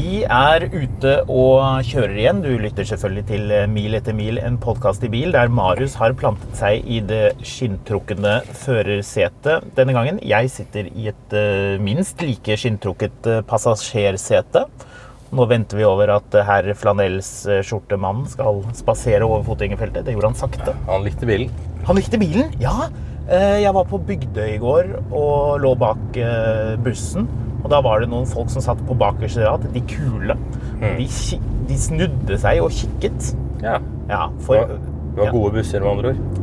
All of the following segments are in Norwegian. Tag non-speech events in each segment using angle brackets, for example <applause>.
Vi er ute og kjører igjen. Du lytter selvfølgelig til Mil etter mil, en podkast i bil der Marius har plantet seg i det skinntrukne førersetet denne gangen. Jeg sitter i et eh, minst like skinntrukket eh, passasjersete. Nå venter vi over at eh, herr flanellsskjortemannen skal spasere over fotgjengerfeltet. Det gjorde han sakte. Han likte bilen. Han likte bilen, ja. Jeg var på Bygdøy i går og lå bak bussen. Og da var det noen folk som satt på bakerste rad, de kule. De, de snudde seg og kikket. Ja. Ja, for var, det var gode busser, med andre ord.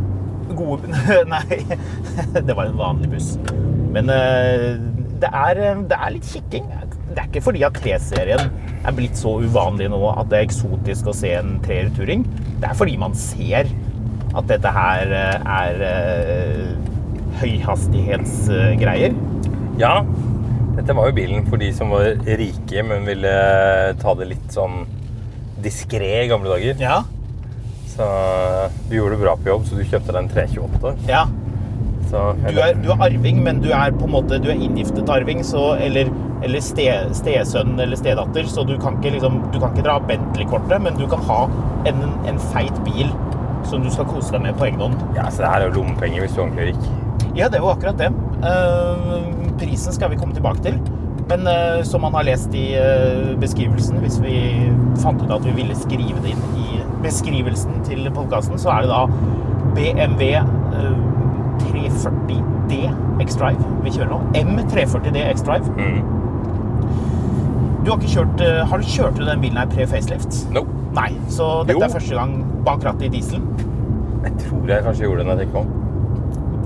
gode <laughs> Nei, <laughs> det var en vanlig buss. Men eh, det er, eh, det er litt kikking. Det er ikke fordi at T-serien er blitt så uvanlig nå at det er eksotisk å se en treer turing. Det er fordi man ser at dette her eh, er høyhastighetsgreier. Ja, dette var jo bilen for de som var rike, men ville ta det litt sånn diskré i gamle dager. Ja. Så du gjorde det bra på jobb, så du kjøpte deg en 328. ja. Så, Du er, du er arving, men du er på en måte du er inngiftet arving, så, eller, eller ste, stesønn eller stedatter, så du kan ikke, liksom, du kan ikke dra Bentley-kortet, men du kan ha en, en feit bil som du skal kose deg med på egen hånd. ja, så det her er jo lommepenger hvis du er ordentlig rik. Ja, det er jo akkurat det. Eh, prisen skal vi komme tilbake til. Men eh, som man har lest i eh, beskrivelsen, hvis vi fant ut at vi ville skrive det inn i beskrivelsen til podkasten, så er det da BMW eh, 340D X-Drive vi kjører nå. M340D X-Drive. Du har ikke kjørt Har du kjørt den bilen her pre-facelift? No. Nei, så dette Jo. er første gang bak rattet i diesel. Jeg tror jeg kanskje gjorde det når jeg tenker meg om.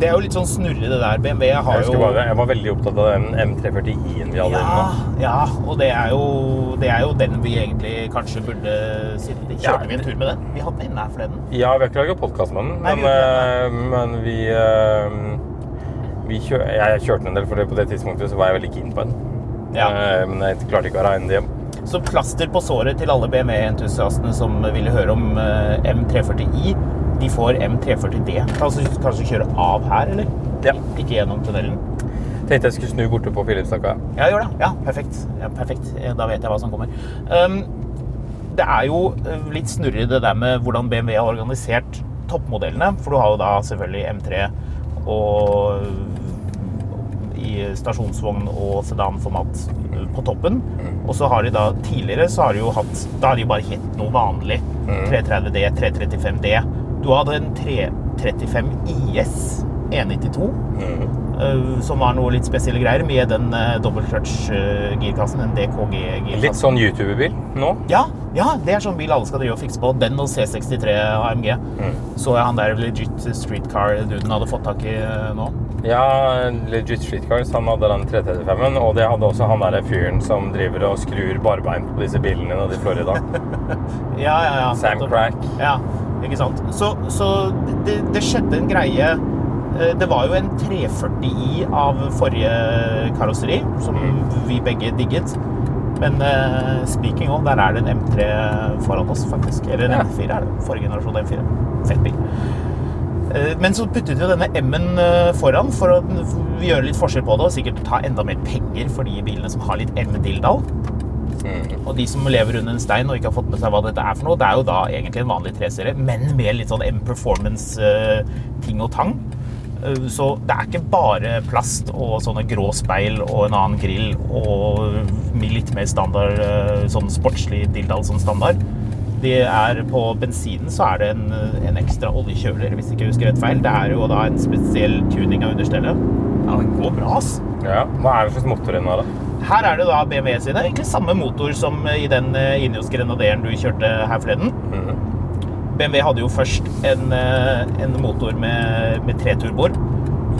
Det er jo litt sånn snurrig, det der. BMW har jeg jo bare, jeg var veldig opptatt av den M340i-en vi hadde Ja, inne. ja, og det er, jo, det er jo den vi egentlig kanskje burde sittet Kjørte Ja. Vi en tur med den? Vi hadde den inne her forleden. Ja, vi har ikke laget podkast med den, Nei, men, vi eh, men vi, eh, vi kjør, Jeg kjørte den en del, for det- på det tidspunktet så var jeg veldig keen på den. Ja. Eh, Men jeg klarte ikke å regne det hjem. Så plaster på såret til alle BMW-entusiastene som ville høre om eh, M340i, de får M340D. Altså, kanskje kjøre av her, eller? Ja. Ikke gjennom tunnelen. Tenkte jeg skulle snu borte på Filipstadka. Ja, gjør det. Ja, perfekt. Ja, perfekt. Da vet jeg hva som kommer. Um, det er jo eh, litt snurrig det der med hvordan BMW har organisert toppmodellene. For du har jo da selvfølgelig M3 og i stasjonsvogn og sedanformat på toppen. Og så har de da tidligere så har de jo hatt Da har de bare hett noe vanlig. 330D, 335D. Du hadde en 335 IS 192. eh, som var noe litt spesielle greier, med den uh, dobbeltclutch-girkassen, den DKG-girkassen. Litt sånn YouTuber-bil nå. Ja, ja, det er sånn bil alle skal drive og fikse på. Den og C63 AMG. Så jeg han der legit streetcar-duden hadde fått tak i eh, nå. Ja, Legit Streetcars. Han hadde den 335-en, og det hadde også han der fyren som driver og skrur barbein på disse bilene nede i Florida. Ja, ja, ja. Sam Crack. Ja, ikke sant. Så, så det, det skjedde en greie Eh, Det var jo en 340i av forrige karosseri, som vi begge digget. Men eh, speaking of, der er det en M3 foran oss, faktisk. Eller en Ja. M4 er det. Forrige generasjon M4. Fett bil. Eh, Men så puttet vi jo denne M-en foran for å gjøre litt forskjell på det, og sikkert ta enda mer penger for de bilene som har litt M-dilldall. Og de som lever under en stein og ikke har fått med seg hva dette er for noe, det er jo da egentlig en vanlig 3-serie, men med litt sånn M-performance-ting og tang. Eh, Så det er ikke bare plast og sånne grå speil og en annen grill og litt mer standard, eh, sånn sportslig dilldall som standard. Det er På bensinen så er det en, en ekstra oljekjøler, hvis ikke jeg husker rett feil. Det er jo da en spesiell tuning av understellet. Ja, den går bra, ass. Ja, Hva er det slags motor den har, da? Her er det da BMW sine. Egentlig samme motor som i den eh, Ineos Grenaderen du kjørte her forleden. Mhm. BMW hadde jo først en, eh, en motor med, med tre turboer,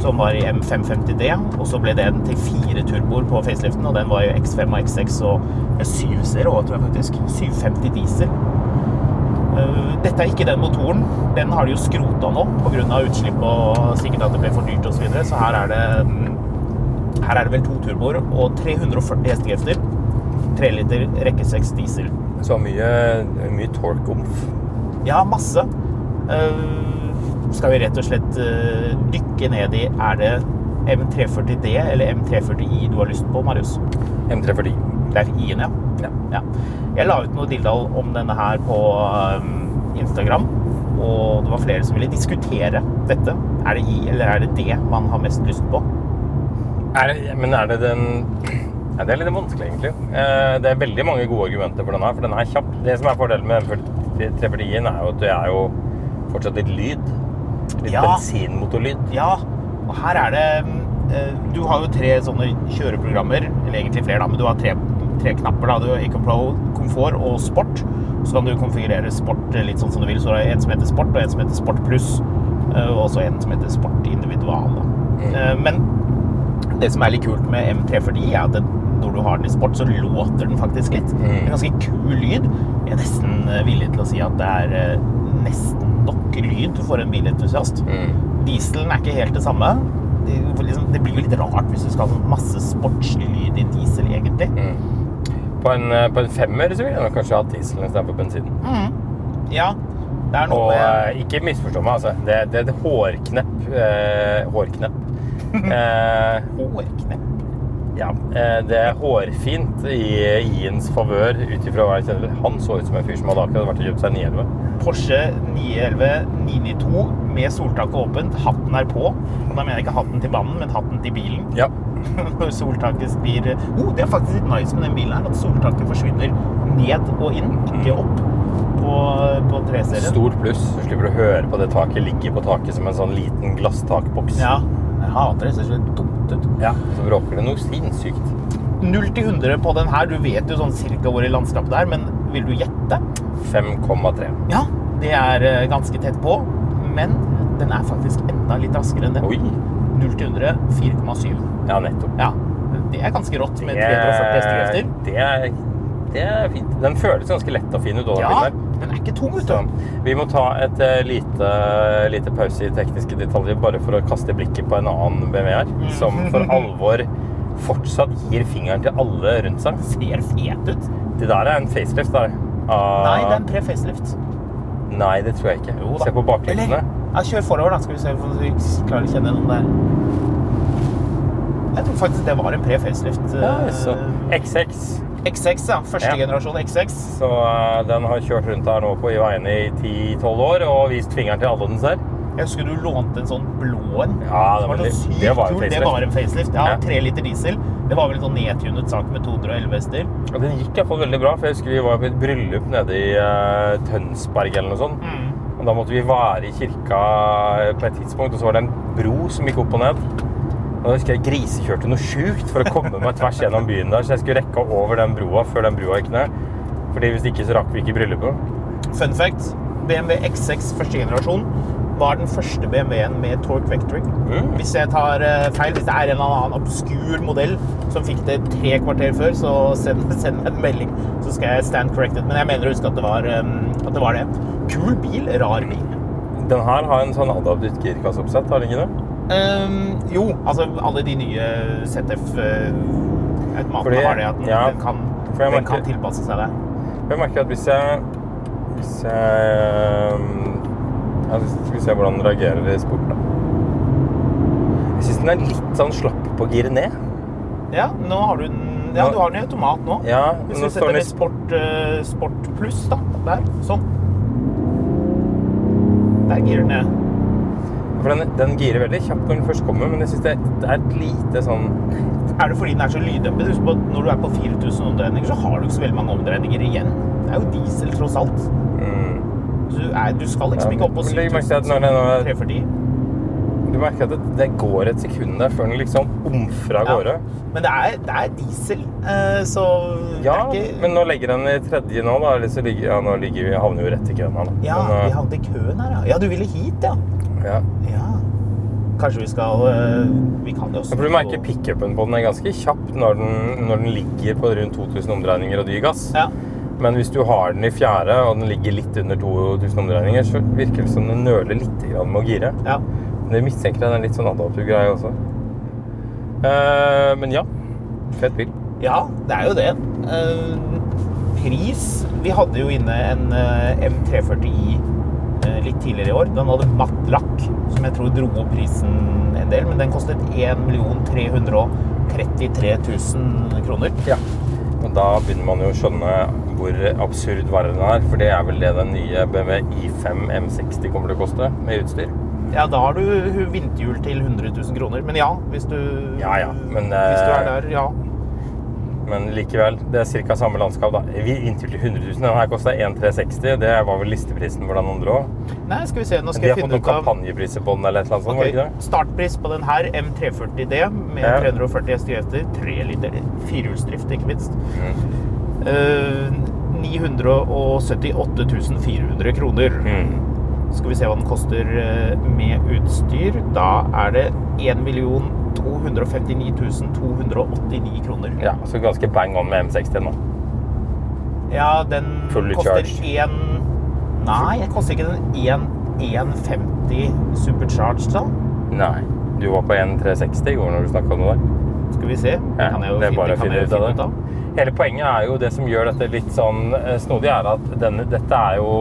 som var i M550D. Og så ble det en til fire turboer på faceliften, og den var i X5 og X6 og ja, 7-serie òg, tror jeg faktisk. 750 diesel. Eh, Dette er ikke den motoren. Den har de jo skrota nå pga. utslipp og sikkert at det ble for dyrt osv. Så, videre. så her er det mm, her er det vel to turboer og 340 hestekrefter. 3 liter rekke 6 diesel. Så mye, mye torque-omf. Ja, masse. Uh, skal vi rett og slett uh, dykke ned i Er det M340D eller M340I du har lyst på, Marius? M340. Det er I-en, ja. Ja. ja. Jeg la ut noe dilldall om denne her på um, Instagram. Og det var flere som ville diskutere dette. Er det I eller er det D man har mest lyst på? Er det, men er det den ja, Det er litt vanskelig, egentlig. Eh, Det er veldig mange gode argumenter for den her, for den er kjapp. Det som er fordelen med M340-en, er jo at det er jo fortsatt litt lyd. Litt Ja. bensinmotorlyd. Ja, og her er det eh, Du har jo tre sånne kjøreprogrammer, eller egentlig flere, da, men du har tre, tre knapper. da, Du har EcoPro, komfort og sport. Så kan du konfigurere sport litt sånn som du vil. Så det er en som heter sport, og en som heter sport pluss. eh, Og også en som heter sport individual. Da. Eh, Men det som er litt kult med M340, er at den, når du har den i sport, så låter den faktisk litt. Er en ganske kul lyd. Jeg er nesten eh, villig til å si at det er eh, nesten nok lyd for en bilentusiast. Mm. Dieselen er ikke helt det samme. Det, liksom, det blir jo litt rart hvis du skal ha sånn masse sportslig lyd i diesel, egentlig. På en, eh, på en femmer så ville jeg nok kanskje hatt dieselen istedenfor bensinen. Ja, det er noe Og med ikke misforstå meg, altså. Det, det er et hårknepp. Eh, hårknepp. Eh, hårknepp. ja, eh, det er hårfint i Iens favør ut ifra hva jeg kjenner. Han så ut som en fyr som hadde akkurat vært og kjøpt seg 911. Porsche 911 992 med soltaket åpent. Hatten er på. Og da mener jeg ikke hatten til mannen, men hatten til bilen. Ja. <laughs> Når soltaket blir oh, Det er faktisk litt nice med den bilen her, at soltaket forsvinner ned og inn, ikke opp på, på 3-serien. Stort pluss. Du slipper å høre på det taket ligger på taket som en sånn liten glasstakboks. Ja, jeg hater det. Det ser så dumt ut. Ja, Så bråker det noe sinnssykt. 0 til 100 på den her. Du vet jo sånn cirka hvor i landskapet det er, men vil du gjette? 5,3. Ja, det er eh, ganske tett på, men den er faktisk enda litt raskere enn det. Oi! 0 til 100 4,7. Ja, nettopp. Ja, det er ganske rått med 340 hestekrefter. Det det er fint. Den føles ganske lett og fin ut. Ja. Den er ikke tung, vet du. vi må ta et eh, lite, lite pause i tekniske detaljer bare for å kaste blikket på en annen BMW her, som for alvor fortsatt gir fingeren til alle rundt seg. Ser fet ut. Det der er en facelift der. Uh, Nei, det er en pre-facelift. Nei, det tror jeg ikke. Jo. Se på baklysene. Ja, kjør forover, da. Skal vi se om vi klarer å kjenne noen der. Jeg tror faktisk det var en pre-facelift. Ja, eh, så X6. X6, ja. Første Ja. generasjon X6. Så eh, den har kjørt rundt her nå på i veiene i 10-12 år og vist fingeren til alle den ser. Jeg husker du lånte en sånn blå en. Ja, det var var sykt det var en facelift. Det var en facelift. Ja, Ja. liter diesel. Det var vel en sånn nedtunet sak med 211 hester. Og den gikk iallfall veldig bra, for jeg husker vi var på et bryllup nede i uh, Tønsberg eller noe sånt. Mm. Og da måtte vi være i kirka på et tidspunkt, og så var det en bro som gikk opp og ned. Og da husker jeg grisekjørte noe sjukt for å komme meg tvers gjennom byen der, så jeg skulle rekke over den broa før den broa gikk ned. Fordi hvis ikke så rakk vi ikke bryllupet. Fun fact. BMW X6 første generasjon var den første BMW-en med torque vectoring. Mm. Hvis jeg tar eh, feil, hvis det er en eller annen obskur modell som fikk det tre kvarter før, så send, <laughs> send en melding, så skal jeg stand corrected. Men jeg mener å huske at det var, eh, at det, var det. Kul bil, rar bil. Den her har en sånn adaptivt girkasseoppsett, har den ikke det? Ehm, jo, altså alle de nye ZF-automatene har det at den, ja, den, kan, den merker- kan tilpasse seg det. Jeg merker at hvis jeg Hvis jeg um, Skal vi se hvordan den reagerer i sport, da. Jeg syns den er litt sånn slapp på gir ned. Ja, nå har du den Ja, du har den i automat nå. Ja, Hvis vi setter i sport, uh, sport pluss, da. Der. Sånn. Der girer den ned. For den, den girer veldig kjapt når den først kommer, men jeg syns det, det er et lite sånn Er det fordi den er så lyddempet? Husk på at når du er på 4000 omdreininger, så har du ikke så veldig mange omdreininger igjen. Det er jo diesel, tross alt. mm, du, er, du skal liksom Ja, ikke opp på men legg merke til at 7000 når det nå er- 340. Du merker at det, det går et sekund der før den liksom omfra av gårde. Men det er, det er diesel, eh, så Ja, ikke men nå legger den i tredje nå, da. Eller så ligger, ja, nå ligger vi, havner vi jo rett i køen her, da. Ja, Men, vi eh, havnet i køen her, ja. Ja, du ville hit, ja. Ja. Ja. Kanskje vi skal øh, Vi kan jo også For du merker pickupen på den er ganske kjapp når den, når den ligger på rundt 2000 omdreininger og dyr gass. Ja. Men hvis du har den i fjerde, og den ligger litt under 2000 omdreininger, så virker det som den nøler litt grann med å gire. ja. Men det mistenker jeg det er en litt sånn adaptiv-greie også. Uh, men ja. Fett bil. Ja, det er jo det. Uh, pris Vi hadde jo inne en uh, M340i eh, litt tidligere i år. Den hadde matt lakk, som jeg tror dro opp prisen en del. Men den kostet 1 333 000 kroner. Ja. Og da begynner man jo å skjønne hvor absurd verden er. For det er vel det den nye BMW I5 M60 kommer til å koste med utstyr. Ja, da har du vinterhjul til 100 000 kroner. Men ja, hvis du, Ja, ja, men, hvis du eh, er der, ja. Men likevel, det er ca. samme landskap. da. Vi Inntil 100 000. Den her kosta 1360. Det var vel listeprisen for den andre òg. Nei, skal vi se. Nå De skal jeg har fått noen kampanjepriser på den eller et eller annet sånt. var det ikke det? Startpris på den her, M340D, med Ja. 340 hestekrefter, 3 liter firehjulsdrift, ikke minst. Mm. Uh, 978 400 kroner. Mm. Skal vi se hva den koster eh, med utstyr. Da er det 1 259 289 kroner. Ja, så ganske bang on med M60 nå. Ja, den Fully koster én Nei, jeg koster ikke den 1 150 supercharged, da. Nei. Du var på 1360 i går når du snakka om det der. Skal vi se. Ja, kan jeg jo det er bare å finne ut av det. Hele poenget er jo det som gjør dette litt sånn eh, snodig, er at denne, dette er jo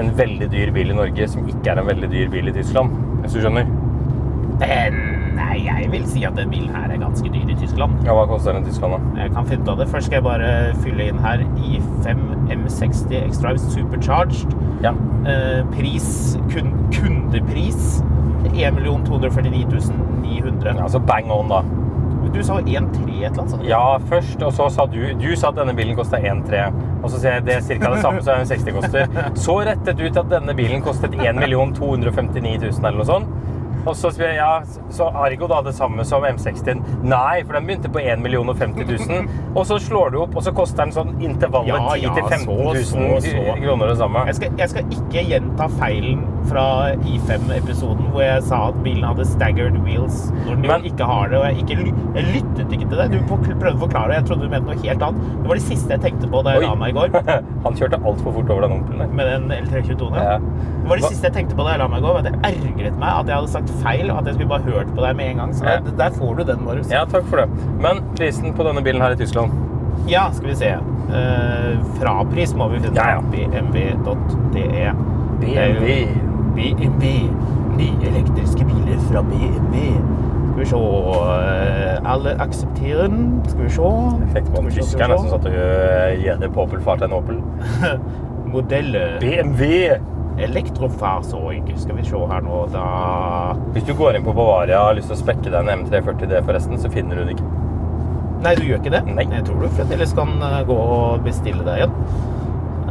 en veldig dyr bil i Norge som ikke er en veldig dyr bil i Tyskland. Hvis du skjønner? Eh, Nei, jeg vil si at den bilen her er ganske dyr i Tyskland. Ja, Hva koster den i Tyskland, da? Jeg kan finne ut av det. Først skal jeg bare fylle inn her i5 M60 X-Drive Supercharged. Ja. Eh, pris, kun, kundepris 1 249 900. Altså bang on, da. Du sa 1,3 et eller annet? Ja, først, og så sa du Du sa at denne bilen kosta 1,3. Og så sier jeg det er ca. det samme som en 60 koster. Så rettet du til at denne bilen kostet 1 259 000 eller noe sånt. Og så spør jeg ja, så Argo da det samme som M60. Nei, for den begynte på 1 50 000. Og så slår du opp, og så koster den sånn intervallet Ja, 10 ja, 000 så, 15 så, 000 så. kroner det samme. Jeg skal, jeg skal ikke gjenta feilen fra I5-episoden hvor jeg sa at bilen hadde staggered wheels når den Men- ikke har det. Og jeg, ikke, jeg lyttet ikke til det. Du prøvde å forklare det. Jeg trodde du mente noe helt annet. Det var det siste jeg tenkte på da jeg Oi. la meg i går. <laughs> Han kjørte altfor fort over den onkelen. Med den L322. Ja. Det var det siste jeg tenkte på da jeg la meg i går. Det ergret meg at jeg hadde sagt feil, og at jeg skulle bare hørt på deg med en gang. Så Ja. der, der får du den, Marius. Ja, takk for det. Men prisen på denne bilen her i Tyskland Ja, skal vi se. Uh, frapris må vi finne. Ja, ja. BMW.de. BMW. BMW. Nye elektriske biler fra BMW. Skal vi se eh, Alle aksepterer den. Skal vi se. Fikk på Skal en vi se, skal tysker som satt og øh, gjerne på Opel fart en Opel. <laughs> Modell BMW! elektrofarsøyg. Skal vi se her nå, da Hvis du går inn på Bavaria og har lyst til å spekke deg en M340D forresten, så finner du den ikke. Nei, du gjør ikke det? Nei. Jeg tror du fremdeles kan eh, gå og bestille deg en.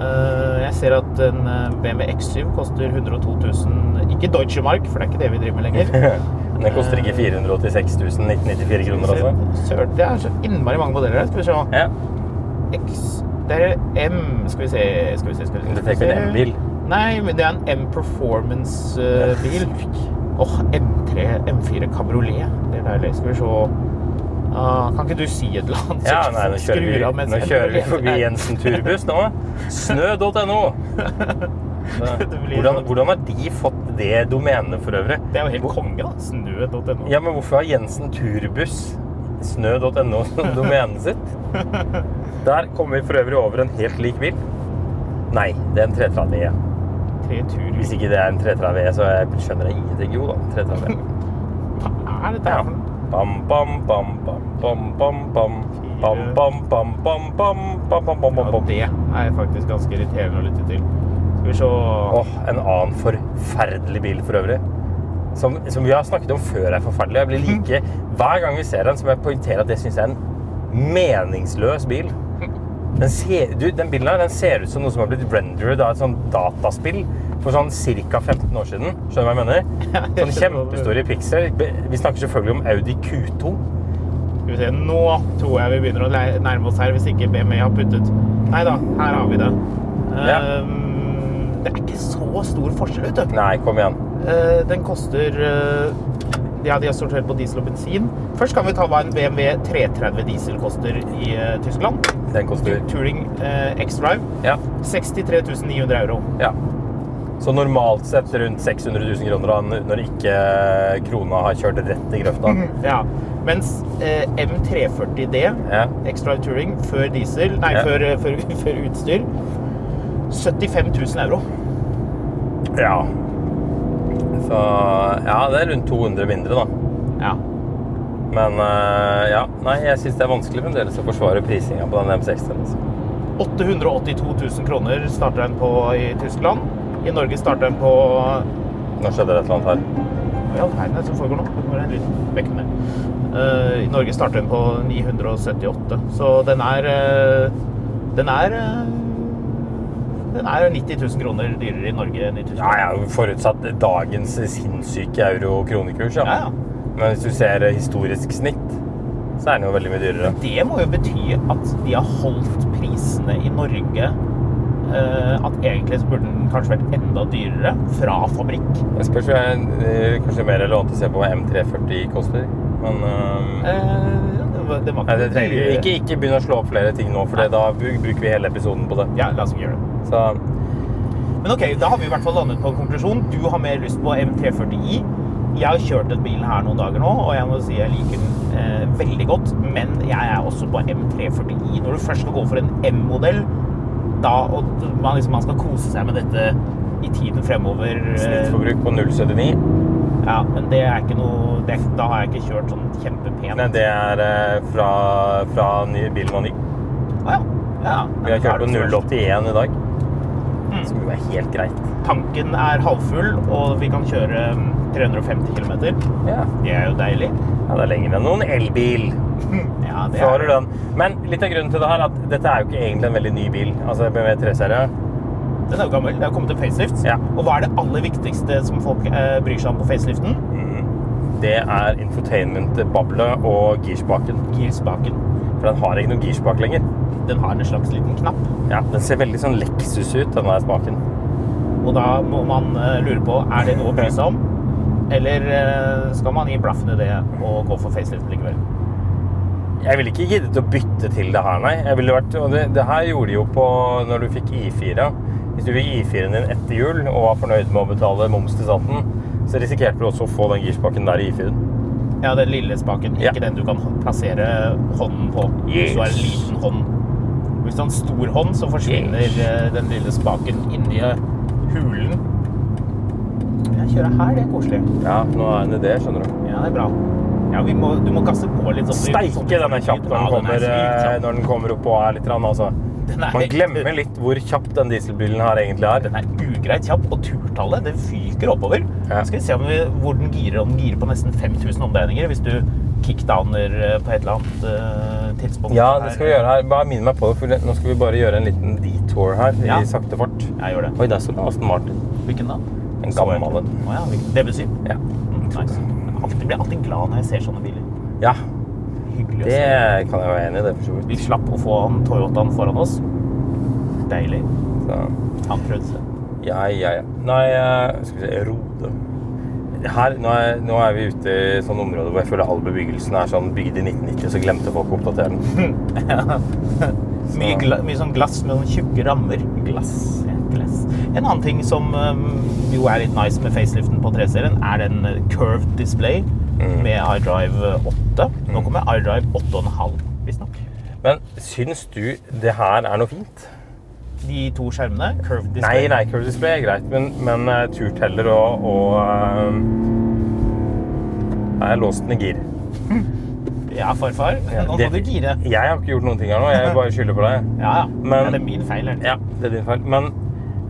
Eh, Jeg ser at en eh, BMW X7 koster 102 000 Ikke Deutsche Mark, for det er ikke det vi driver med lenger. <laughs> Den koster ikke 486 1994 kroner, altså. Søren, det er så innmari mange modeller her. Skal vi se. Ja. X Det er M Skal vi se, skal vi se, skal vi se. Dette er ikke en M-bil. Nei, men det er en M Performance-bil. Åh, M3, M4 Cabriolet. Det er deilig. Skal vi se. Ah, kan ikke du si et eller annet? Ja, nei, nå kjører vi, nå kjører vi forbi? Jensen Turbuss nå. Snø.no. <laughs> Hvordan, sånn. hvordan har de fått det domenet for øvrig? Det er jo helt konge, da. Snø.no. Ja, men hvorfor har Jensen Turbuss snø.no <laughs> som domenet sitt? <laughs> Der kommer vi for øvrig over en helt lik bil. Nei, det er en 330E. Hvis ikke det er en 330E, så jeg skjønner jeg ingenting. Jo da, 330E. Hva er dette her for noe? Bam, bam, bam, bam, bam, bam, bam. Bam, bam, bam, bam, bam, bam, bam, bam, Ja, bam. det er faktisk ganske irriterende å lytte til. Skal vi se Åh, en annen forferdelig bil for øvrig. Som, som vi har snakket om før er forferdelig. Jeg blir like, hver gang vi ser den, så må jeg poengtere at det synes jeg er en meningsløs bil. Den, ser, du, den bilen her den ser ut som noe som har blitt rendered av et sånt dataspill for sånn ca. 15 år siden. Skjønner du hva jeg mener? <laughs> Sånn kjempestore piksel. Vi snakker selvfølgelig om Audi Q2. Skal vi se, Nå tror jeg vi begynner å nærme oss her, hvis ikke BMW har puttet Nei da, her har vi det. Ja. Ehm, det er ikke så stor forskjell, vet du. Nei, kom igjen. Eh, den koster eh, Ja, de har sortert på diesel og bensin. Først kan vi ta hva en BMW 330 diesel koster i eh, Tyskland. Den koster Touring X-Drive. Ja. 63 900 euro. ja. Så normalt sett rundt 600 000 kroner da, når ikke krona har kjørt rett i grøfta. Ja. Mens eh, M340D Ja. X-Drive Touring før diesel Nei, Ja. før, før, <laughs> før utstyr 75 000 euro. ja. Så ja, det er rundt 200 mindre, da. Ja. Men eh, ja, nei, jeg syns det er vanskelig fremdeles å forsvare prisinga på den M60. Altså. 882 000 kroner starter den på i Tyskland. I Norge starter den på Nå skjedde det et eller annet her. Hva i all verden er det som foregår nå? Det var en liten vekk med. Uh, I Norge starter den på 978, så den er uh, Den er uh, Den er 90 000 kroner dyrere i Norge enn i Ja, Tyskland. ja, forutsatt dagens sinnssyke euro-kronekurs, ja. Ja, ja. Men hvis du ser historisk snitt, så er den jo veldig mye dyrere. Det må jo bety at de har holdt prisene i Norge eh, At egentlig så burde den kanskje vært enda dyrere fra fabrikk. Jeg spørs om jeg, eh, kanskje mer relevant å se på hva M340 koster. Men uh, Eh, det var, det var nei, det trenger vi ikke, ikke begynn å slå opp flere ting nå, for det, da bruker vi hele episoden på det. Ja, la oss ikke gjøre det. Så Men ok, da har vi i hvert fall landet på en konklusjon. Du har mer lyst på M340i. Jeg har kjørt den bilen her noen dager nå, og jeg må si jeg liker den eh, veldig godt. Men jeg er også på M340i. Når du først skal gå for en M-modell, da og man, liksom, man skal kose seg med dette i tiden fremover eh, snittforbruk på 0,79. Ja, men det er ikke noe det, Da har jeg ikke kjørt sånn kjempepent. Nei, det er eh, fra, fra ny, bilen man ny. Ah, ja. ja. Vi har kjørt på 0,81 i dag, Mm. som jo er helt greit. Tanken er halvfull, og vi kan kjøre mm, 350 km. Ja, Det er jo deilig. ja det er lenger enn noen elbil. <laughs> Ja, det Så har er du den. Men litt av grunnen til det her er at dette er jo ikke egentlig en veldig ny bil. Altså BMW 3-serie. Den er jo gammel. Det har kommet en facelift. Ja. Og hva er det aller viktigste som folk eh, bryr seg om på faceliften? Det er infotainment-bablet og girspaken. Girspaken. For den har ikke noe girspak lenger. Den har en slags liten knapp. Ja, Den ser veldig sånn Lexus ut, den der spaken. Og da må man eh, lure på er det noe å bry seg om. Eller eh, skal man gi blaffen i det og gå for facelift likevel? Jeg ville ikke giddet å bytte til det her, nei. Vært, og det, det her gjorde de jo på når du fikk I4. Hvis du fikk I4-en din etter jul og var fornøyd med å betale moms til staten, så risikerte du også å få den girspaken der i I4-en. Ja, den lille spaken. Ja. Ikke den du kan plassere hånden på hvis du har en liten hånd. Hvis du har en stor hånd, så forsvinner yes. den lille spaken inni i hulen. Jeg kjører her, det er koselig. Ja, nå er det det, skjønner du. Ja, det er bra. Ja, vi må, du må gasse på litt. sånn- Steike, den er kjapp når den, Ja, kommer, er sykt eh, kjapp. når den kommer opp og er litt rann, altså. Man glemmer litt hvor kjapp den dieselbilen her egentlig er. Den er ugreit kjapp, og turtallet det fyker oppover. Ja. Skal vi se om vi, hvor den girer. Om den girer på nesten 5000 omdreininger hvis du kickdowner eh, på et eller annet uh, tidspunkt. Ja, det skal vi gjøre her. Bare minn meg på det, for nå skal vi bare gjøre en liten detour her Ja. i sakte fart. Jeg gjør det. Oi, der står det Aston Martin. Hvilken da? En gammel en. Å ja, hvilken- Debussy. Ja. Mm, nice. Alltid- blir alltid glad når jeg ser sånne biler. ja, Hyggelig å det se. kan jeg være enig i, det for så Vi slapp å få han Toyotaen foran oss. Deilig. Så, Han prøvde seg. ja, ja, ja. Nei, skal vi se, Rode. Her, nå er, nå er vi ute i sånn område hvor jeg føler all bebyggelsen er sånn bygd i 1990, så glemte folk å oppdatere den. <laughs> Mye, gla, mye sånn glass med sånne tjukke rammer. Glass. Ja, glass. En annen ting som um, jo er litt nice med faceliften på 3-serien, er den uh, curved display Mm. med iDrive 8. Nå kommer iDrive 8,5, visstnok. Men syns du det her er noe fint? De to skjermene, curved display. nei, curved display er greit, men, men uh, turteller og, og uh, Nei, har låst i gir. <laughs> Ja, farfar. Nå Det- må du gire. Jeg har ikke gjort noen ting her nå, jeg bare skylder på deg. <laughs> Ja, ja. Men- ja, det er min feil. Eller? Ja, det er din feil. Men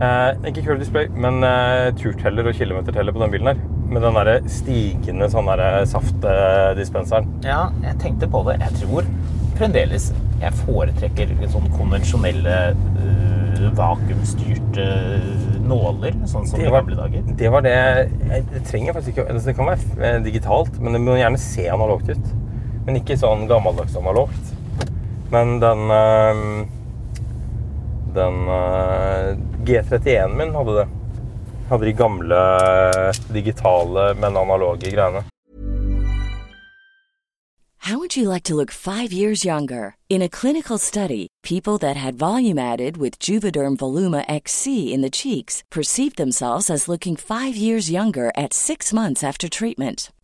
eh, ikke curl display, men eh, turteller og kilometerteller på den bilen her. Med den der stigende sånn der saftdispenseren. Ja, jeg tenkte på det. Jeg tror fremdeles jeg foretrekker sånn konvensjonelle, uh, vakuumstyrte nåler, sånn som i gamle dager. det var det jeg, trenger faktisk ikke altså Det kan være eh, digitalt, men det må gjerne se analogt ut. Men ikke sånn gammeldags analogt. Men den eh, Den eh, G31-en min hadde det. Hadde de gamle digitale, men analoge greiene. How would you like to look five years younger? In a clinical study, people that had volume added with Juvederm Voluma XC in the cheeks perceived themselves as looking five years younger at six months after treatment.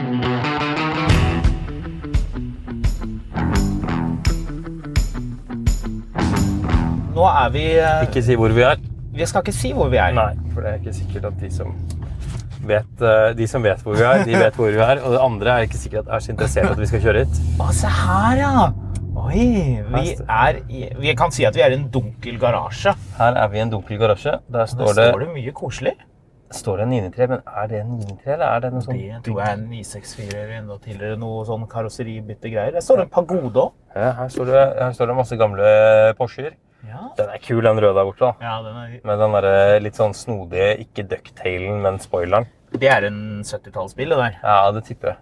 Nå er vi eh, Ikke si hvor vi er. Vi skal ikke si hvor vi er. Nei, for det er ikke sikkert at de som vet, eh, de som vet hvor vi er, de vet hvor vi er. Og det andre er ikke sikkert at er så interessert at vi skal kjøre hit. Å, se her, ja! Oi, vi er Vi kan si at vi er i en dunkel garasje. Her er vi i en dunkel garasje. Der Der står det, står det mye koselig. Står det 993, men er det en 993, eller er det noe sånn Det tror jeg er en 964 eller enda tidligere noe sånn karosseribyttegreier. Der står det en pagode òg. Ja, her, står det, her står det masse gamle Porscher. Ja. Den er kul, den røde der borte. da. ja, den er Med den der litt sånn snodige, ikke ducktailen, men spoileren. Det er en 70-tallsbil, det der. Ja, det tipper jeg.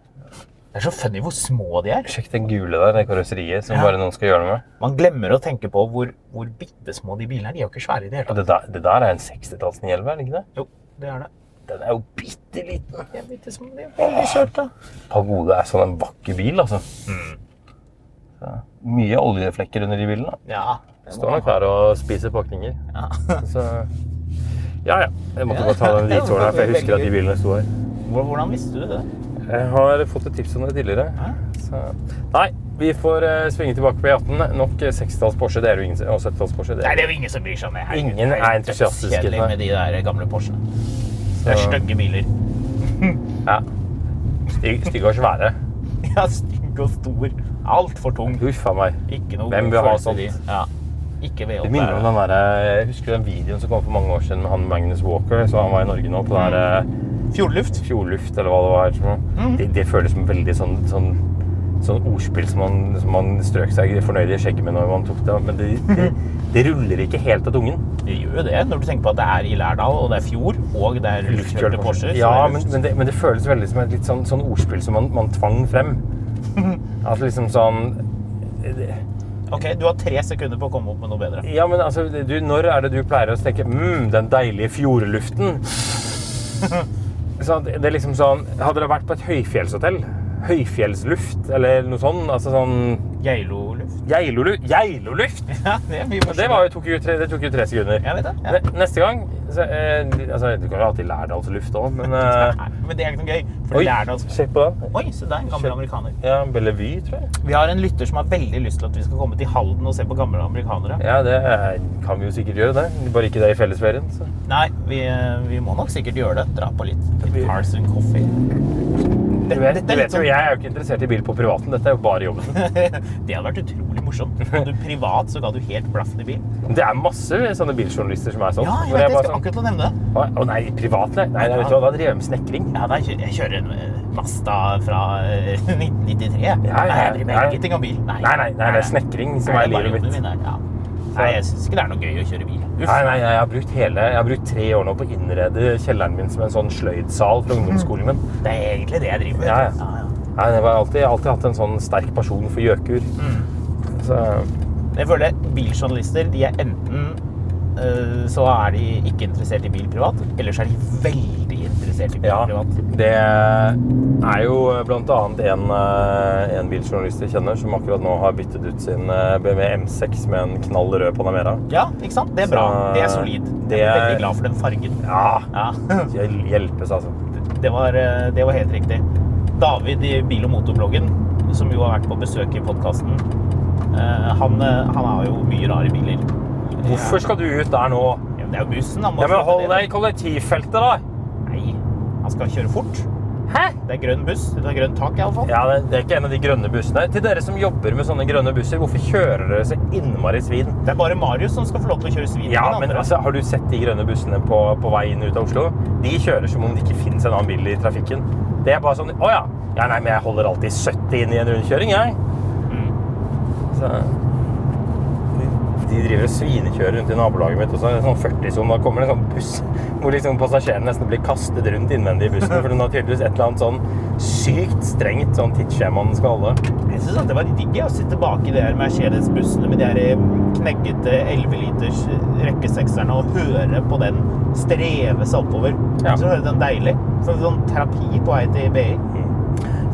Det er så funny hvor små de er. Sjekk den gule der, det karosseriet som Ja. bare noen skal gjøre noe med. Man glemmer å tenke på hvor, hvor bitte små de bilene er. De er jo ikke svære i det hele tatt. det der, det der er en 60-talls 911, er det ikke det? Jo, det er det. Den er jo bitte liten. De er bitte små. De er veldig søte. Pagode er sånn en vakker bil, altså. Så, mye oljeflekker under de bilene. Ja. Står nok her og spiser pakninger. Ja. <laughs> Så ja, ja. Jeg måtte bare ta den <laughs> tårene, her, for jeg husker at de bilene sto her. Hvordan visste du det? Jeg har fått et tips om det tidligere. Så, nei, vi får uh, svinge tilbake på E18. Nok 60-talls Porsche, det er jo ingen, og 70-talls Porsche. Det Nei, er, det er jo ingen som bryr seg om det. Her. Ingen er entusiastiske, dødskjedelig nei. med de der gamle Porschene. Det er stygge biler. ja. Stygg, stygge og svære. <laughs> Ja, stygg og stor. Altfor tung. Huff a meg. Ikke noe Hvem vil ha de. sånt? Ja. Ikke ved Det minner om den der, jeg husker den videoen som kom for mange år siden med han Magnus Walker. Så han var i Norge nå på den der eh, Fjordluft. Fjordluft, eller hva det var. noe. Det, det føles som veldig sånn, sånn, sånn ordspill som man, som man strøk seg fornøyd i skjegget med når man tok det. Men det, det, <laughs> det ruller ikke helt av tungen. Det gjør jo det når du tenker på at det er i Lærdal, og det er fjord, og det er luftkjølte Porscher. Ja, men, men, det, men det føles veldig som et litt sånn, sånn ordspill som man, man tvang frem. <laughs> Altså liksom sånn det, Ok, du har tre sekunder på å komme opp med noe bedre. Ja, men altså, du, når er det du pleier å tenke mm, den deilige fjordluften? <laughs> det er liksom sånn Hadde det vært på et høyfjellshotell, høyfjellsluft eller noe sånt, altså sånn Geilo-luft. Geilolu- Geiloluft! <laughs> Ja, det Det, var tok jo tre, det tok jo tre sekunder. Vet det. Ja. Neste gang så, eh, altså, Du kan jo alltid Lærdalsluft òg, men <laughs> eh, Nei, men det er ikke noe gøy. For Oi, Lærdals... se på den. Oi, se der, gammel amerikaner. Ja, Bellevue, tror jeg. Vi har en lytter som har veldig lyst til at vi skal komme til Halden og se på gamle amerikanere. Ja, det eh, kan vi jo sikkert gjøre, det. Bare ikke det i fellesferien. Så. Nei, vi, vi må nok sikkert gjøre det. Dra på litt Cars and Coffee. Du vet, du vet jo, sånn- jeg er jo ikke interessert i bil på privaten. Dette er jo bare jobben. <laughs> Det hadde vært utrolig morsomt. Du privat så ga du helt blaffen i bil. Det er masse sånne biljournalister som er sånn. Ja, jeg vet, jeg bare skal sånn, akkurat å nevne det. Å å nei, privat, nei. nei, vet du hva, Da driver jeg med snekring. Ja, nei, jeg kjører en Masta Mazda fra eh, <laughs> 1993. Ja, ja, Nei, jeg driver med ingenting av bil. Nei, nei, nei, det er snekring som Nei, er livet mitt. min Ja. Nei, jeg syns ikke det er noe gøy å kjøre bil. Uff. Nei, nei, jeg har brukt hele, jeg har brukt tre år nå på å innrede kjelleren min som en sånn sløydsal fra ungdomsskolen min. Det er egentlig det jeg driver med. Ja, ja. Nei, jeg har alltid, alltid hatt en sånn sterk person for gjøkur. Mm. Så, Jeg føler biljournalister de er enten eh, så er de ikke interessert i bil privat, eller så er de veldig interessert i bil ja, privat. det er jo annet en, eh, en biljournalist jeg kjenner som akkurat nå har byttet ut sin eh, BMW M6 med en knall rød Panamera. Ja, ikke sant? Det er bra. Det er solid. det Jeg er veldig glad for den fargen. Ja, Ja. <laughs> hjelpes altså. Det var, eh, det var helt riktig. David i Bil- og motorbloggen, som jo har vært på besøk i podkasten, han, eh, han har jo mye rare biler. Hvorfor skal du ut der nå? Det er jo bussen. Da, Ja, men hold deg i kollektivfeltet da! Han skal kjøre fort. Hæ? Det er grønn buss. Det er grønn tak, iallfall. Ja, det, det er ikke en av de grønne bussene. Til dere som jobber med sånne grønne busser, hvorfor kjører dere så innmari svin? Det er bare Marius som skal få lov til å kjøre svin. Ja, men altså, har du sett de grønne bussene på, på vei inn ut av Oslo? De kjører som om det ikke finnes en annen bil i trafikken. Det er bare sånn, å ja, ja nei, men jeg holder alltid 70 inn i en rundkjøring, jeg. Mm. Så, de, driver og svinekjører rundt i nabolaget mitt også. En sånn 40-sone, da kommer det en sånn buss <laughs> hvor liksom passasjerene nesten blir kastet rundt innvendig i bussen, for den har tydeligvis et eller annet sånn sykt strengt sånn tidsskjema den skal holde. Jeg synes det var digg å sitte bak i de her Mercedes-bussene med de her eh, kneggete 11-liters rekkesekserne og høre på den streve seg oppover. Ja. Så hører den deilig. Sånn, sånn terapi på vei til BI.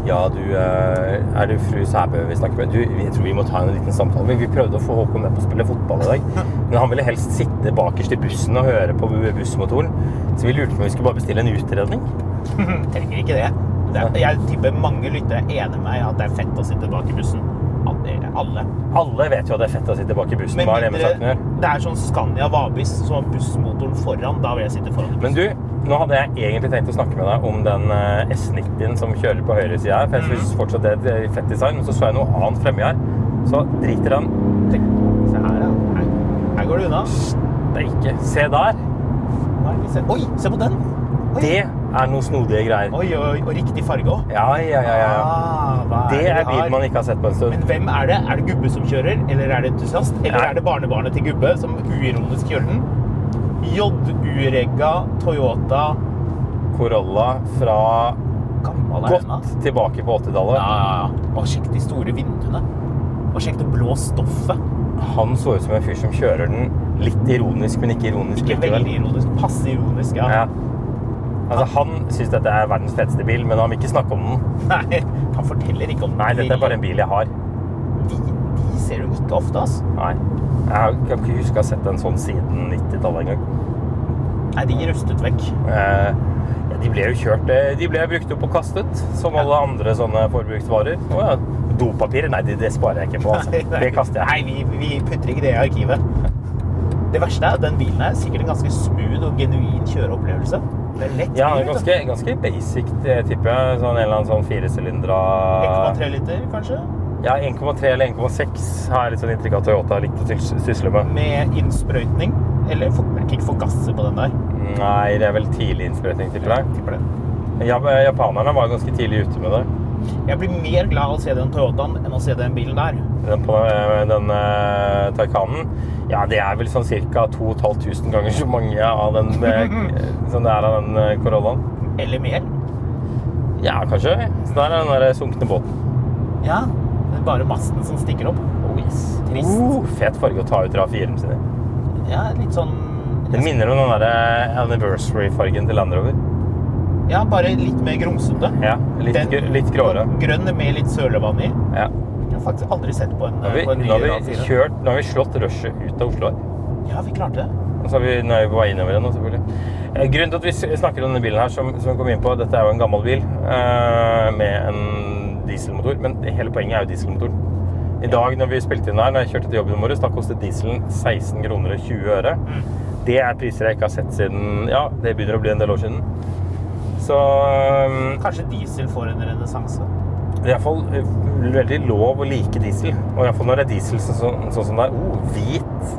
Ja, du, eh, er du fru Sæbø vi snakker med? Du, jeg tror vi må ta en liten samtale. Men vi prøvde å få Håkon med på å spille fotball i dag. <laughs> Men han ville helst sitte bakerst i bussen og høre på bussmotoren. Så vi lurte på om vi skulle bare bestille en utredning. <laughs> Trenger ikke det. det er, jeg tipper mange lyttere er enig med meg at det er fett å sitte bak i bussen. Alle. alle. Alle vet jo at det er fett å sitte bak i bussen. Men er det det er sånn Scania Vabis som har bussmotoren foran. Da vil jeg sitte foran i bussen. Men du, nå hadde jeg egentlig tenkt å snakke med deg om den eh, S90-en som kjører på høyre side her. For jeg synes fortsatt det er et fett design. Men så så jeg noe annet fremme her. Så driter han se her, ja. Her, her går det unna. steike. Se der. Nei, det ser? Oi, se på den! Oi. Det er noe snodige greier. Oi, oi, og riktig farge òg. Ja, ja, ja. ja. Ah, Det er bil man ikke har sett på en stund. Men hvem er det? Er det Gubbe som kjører, eller er det entusiast? Eller ja. er det barnebarnet til Gubbe som uironisk kjører den? JU-regga Toyota Corolla fra godt tilbake på 80-tallet. Ja, ja, ja. Og sjekk de store vinduene. Og sjekk det blå stoffet. Han så ut som en fyr som kjører den litt ironisk, men ikke ironisk Ikke veldig ironisk. Passe ironisk, ja. Ja. Altså, han syns dette er verdens feteste bil, men han vil ikke snakke om den. Nei, han forteller ikke om den. Nei, dette er bare en bil jeg har. De, de ser du ikke ofte, ass. Nei. Jeg kan ikke huske å ha sett en sånn siden 90-tallet engang. Nei, de rustet vekk. Eh, ja, de ble jo kjørt eh, De ble brukt opp og kastet, som alle andre sånne forbruksvarer. Å ja. Dopapir? Nei, det, det sparer jeg ikke på. Altså. Nei, nei. Det kaster jeg. Nei, vi, vi putter ikke det i arkivet. Det verste er at den bilen er sikkert en ganske smooth og genuin kjøreopplevelse. Det er lett Ja, bil, ganske, ganske basic, det tipper jeg. Sånn en eller annen sånn firesylindra 1,3 liter, kanskje? Ja, 1,3 eller 1,6 har jeg litt sånn inntrykk av at Toyota har likt å sysle med. Med innsprøytning. Eller ikke få gasset på den der. Nei, det er vel tidlig innsprøytning, tipper jeg. Tipper det. Ja, japanerne var ganske tidlig ute med det. Jeg blir mer glad av å se den Toyotaen enn å se den bilen der. Den, på, eh, den uh, Taycanen, ja, det er vel sånn ca. 2500 ganger så mange av den eh, <laughs> som det er av den eh, Corollaen. Eller mer. Ja, kanskje. Så der er den der sunkne båten. Ja. Det er bare masten som stikker opp. Oh, yes. Trist. Oh, fet farge å ta ut RAV4-en sin i. Ja, litt sånn Det minner om den der eh, anniversary-fargen til Land Rover. Ja, bare litt mer grumsete. Ja, litt, Den- litt gråere. Grønn med litt sølevann i. Ja. Jeg har faktisk aldri sett på en, Nå har vi, på en ny nå har vi kjørt, nå har vi slått rushet ut av Oslo her. Ja, vi klarte det. Og så er vi, nå er vi på vei innover igjen, selvfølgelig. Eh, Grunnen til at vi snakker om denne bilen her, som, som vi kom inn på, dette er jo en gammel bil eh, med en dieselmotor, men hele poenget er jo dieselmotoren. I dag når vi spilte inn her, når jeg kjørte til jobben morges, da kostet dieselen 16 kroner og 20 øre. Det er priser jeg ikke har sett siden, ja, det begynner å bli en del år siden. Så um, Kanskje diesel får en renessanse? det er iallfall veldig lov å like diesel. Og iallfall når det er diesel sånn, sånn, sånn som det er. Oh, hvit.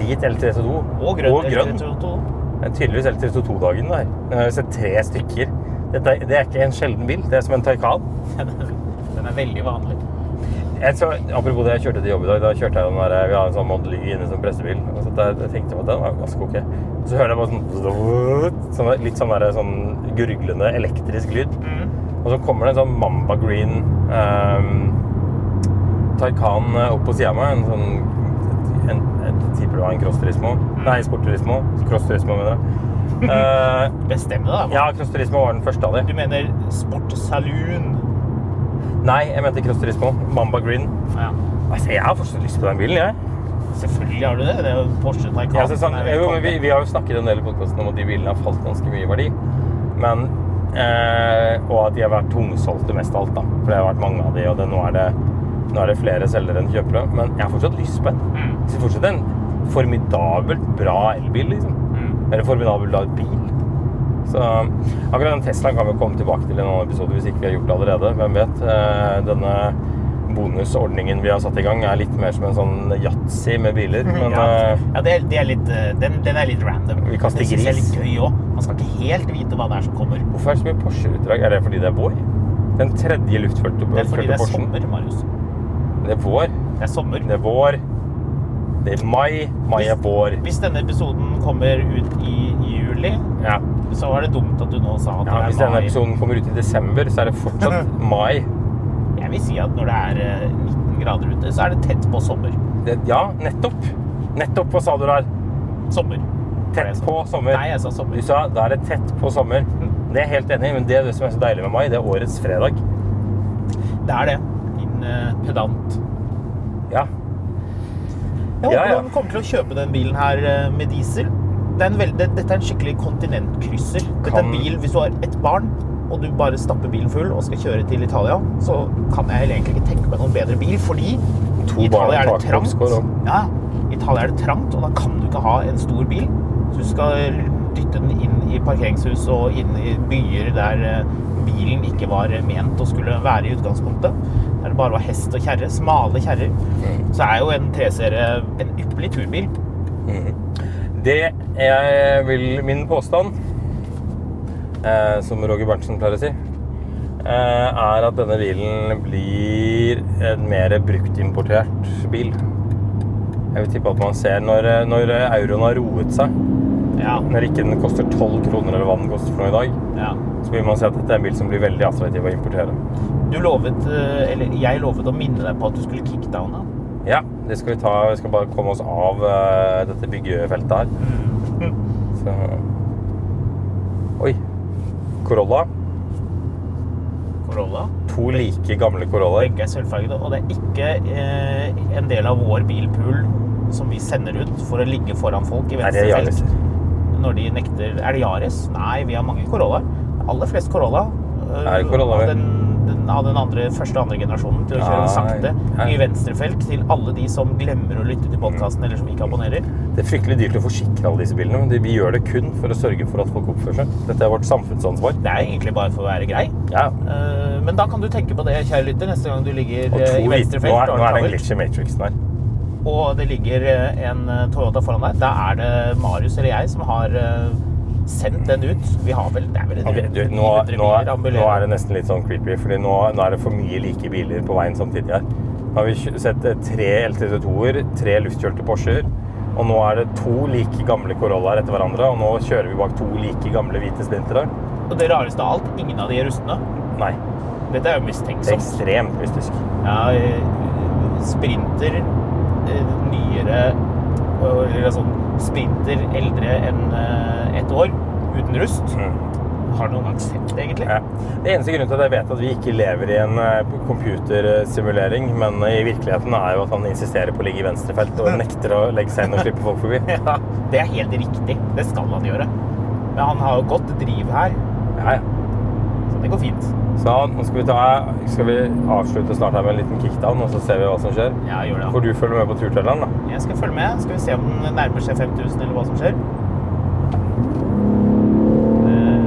Hvit L322. Og grønn. Og grønn. L322. Det er tydeligvis L322-dagen der. Jeg har sett tre stykker. Dette, det er ikke en sjelden bil. Det er som en Taycan. <laughs> Den er veldig vanlig. Så, apropos det, jeg kjørte til jobb i dag. Da kjørte jeg den der, Vi har en sånn Model Y inne som pressebil. Og så der, jeg tenkte at den var ganske ok. Så hører jeg bare sånn, <laughs> sånn Litt sånn, der, sånn gurglende elektrisk lyd. Og så kommer det en sånn Mamba Green um, Taycan eh, opp på sida av meg. En sånn en, Jeg tipper det var en Cross Turismo. Nei, Sport Turismo. Cross Turismo, mener jeg. Eh, Bestem deg, da. ja, Cross Turismo var den første av dem. Du mener Sport Saloon? Nei, jeg mente Cross Turismo. Mamba Green. Ja. Altså, jeg har fortsatt lyst på den bilen, jeg. Selvfølgelig har du det. Det er jo Porsche Taycan. Ja, sånn, er jo, vi, vi har jo snakket en del i podkasten om at de bilene har falt ganske mye i verdi. Men eh, Og at de har vært tungsolgte mest av alt, da. For det har vært mange av de, og det, nå, er det, nå er det flere selgere enn kjøpere. Men jeg har fortsatt lyst på en. Mm. er fortsatt en formidabelt bra elbil, liksom. Eller formidabel da, bil. Så akkurat den Teslaen kan vi komme tilbake til i en annen episode hvis ikke vi har gjort det allerede. Hvem vet? Eh, Denne bonusordningen vi har satt i gang, er litt mer som en sånn yatzy med biler. Men ja, eh, ja det, er, det er litt, eh, den, den er litt random. Vi kaster det synes jeg er litt gøy òg. Man skal ikke helt vite hva det er som kommer. Hvorfor er det så mye Porsche-utdrag? Er det fordi det er vår? Den tredje luftførte Det er fordi det er sommer, Marius. Det er vår. Det er sommer. Det er vår. Det er mai. Mai er vår. Hvis denne episoden kommer ut i juli, Ja. så var det dumt at du nå sa at ja hvis det er denne episoden kommer ut i desember, så er det fortsatt <laughs> mai. Jeg vil si at når det er eh, 19 grader ute, så er det tett på sommer. Det, ja, nettopp. Nettopp. Hva sa du der? Sommer. Tett på sommer. Nei, jeg sa sommer. Du sa da er det tett på sommer. Det er jeg helt enig i, men det, det som er så deilig med mai, det er årets fredag. Det er det. Din eh, pedant. Ja. Jeg Ja, håper han kommer til å kjøpe den bilen her eh, med diesel. Det er en veld... dette er en skikkelig kontinentkrysser. Dette er en bil hvis du har et barn, og du bare stapper bilen full og skal kjøre til Italia, så kan jeg egentlig ikke tenke meg noen bedre bil, fordi i Italia er det trangt. Ja, Italia er det trangt, og da kan du ikke ha en stor bil. Så du skal dytte den inn i parkeringshus og inn i byer der eh, bilen ikke var ment å skulle være i utgangspunktet. Der det bare var hest og kjerre, smale kjerrer. Så er jo en 3-serie en ypperlig turbil. Det jeg vil min påstand, eh, som Roger Berntsen pleier å si, eh, er at denne bilen blir en mer bruktimportert bil. Jeg vil tippe at man ser når, når euroen har roet seg, Ja. når ikke den koster 12 kroner eller hva den koster for noe i dag, ja. Så vil man si at dette er en bil som blir veldig attraktiv å importere. Du lovet, eh, eller jeg lovet å minne deg på at du skulle kickdowne. Ja, det skal vi ta. Vi skal bare komme oss av uh, dette byggefeltet her. Så Oi. Corolla. Corolla. To like gamle Corollaer. Begge er sølvfargede, og det er ikke eh, en del av vår bilpool som vi sender ut for å ligge foran folk i venstre felt. Når de nekter Er det Yaris? Nei, vi har mange Corollaer. Aller flest Corolla. eh, Er Corolla, av, den, den, av den andre, første og andre generasjonen til å kjøre ja, sakte ja. i venstrefelt til alle de som glemmer å lytte til podkasten eller som ikke abonnerer. Det er fryktelig dyrt å forsikre alle disse bilene, men vi gjør det kun for å sørge for at folk oppfører seg. Dette er vårt samfunnsansvar. Det er egentlig bare for å være grei. Ja. Eh, Men da kan du tenke på det, kjære lytter, neste gang du ligger eh, i venstrefelt. Nå er, nå er det en glitch i Matrixen her. og det ligger eh, en eh, Toyota foran deg, da er det Marius eller jeg som har eh, sendt den ut. Vi har vel Det er vel en Ok, du, nå, nå, nå er det nesten litt sånn creepy, fordi nå, nå er det for mye like biler på veien samtidig her. Nå har vi sett eh, tre LT2-er, tre luftkjølte Porscher, og nå er det to like gamle Corollaer etter hverandre, og nå kjører vi bak to like gamle hvite Sprintere. Og det rareste av alt, ingen av de er rustne. Nei, Dette er jo mistenksomt. ekstremt mystisk. Ja, eh, sprinter eh, nyere Eller sånn sprinter eldre enn eh, ett år, uten rust. Mm. Har du noen gang sett det, egentlig? Ja. Det eneste grunnen til at jeg vet at vi ikke lever i en eh, computersimulering, men i virkeligheten er jo at han insisterer på å ligge i venstrefelt og nekter å legge seg inn og slippe folk forbi. <laughs> Ja, det er helt riktig. Det skal han gjøre. Men han har jo godt driv her, Ja, ja. Så det går fint. Sånn. nå skal vi, ta, skal vi avslutte snart her med en liten kickdown, og så ser vi hva som skjer. Ja, gjør det. Får du følge med på turtelleren, da? Jeg skal følge med. Skal vi se om den nærmer seg 5000, eller hva som skjer.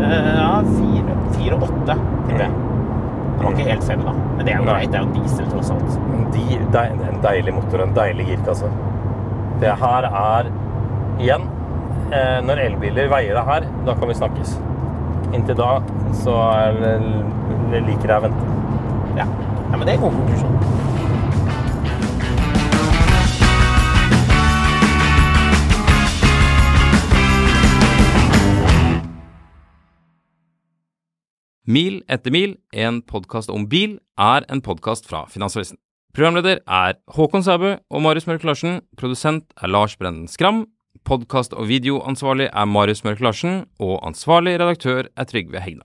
Eh, Ja, fire og åtte, tipper jeg. Den var ikke helt fem, da. Men det er jo greit. Det er jo diesel, tross alt. De, det er en deilig motor en deilig girkasse. Det her er igjen eh, Når elbiler veier det her, da kan vi snakkes. Inntil da så er, liker jeg å vente. Ja. ja, men det er en god konklusjon. Mil etter mil, en podkast om bil, er en podkast fra Finansavisen. Programleder er Håkon Sæbø og Marius Mørk Larsen. Produsent er Lars Brenden Skram. Podkast- og videoansvarlig er Marius Mørk Larsen. Og ansvarlig redaktør er Trygve Hegna.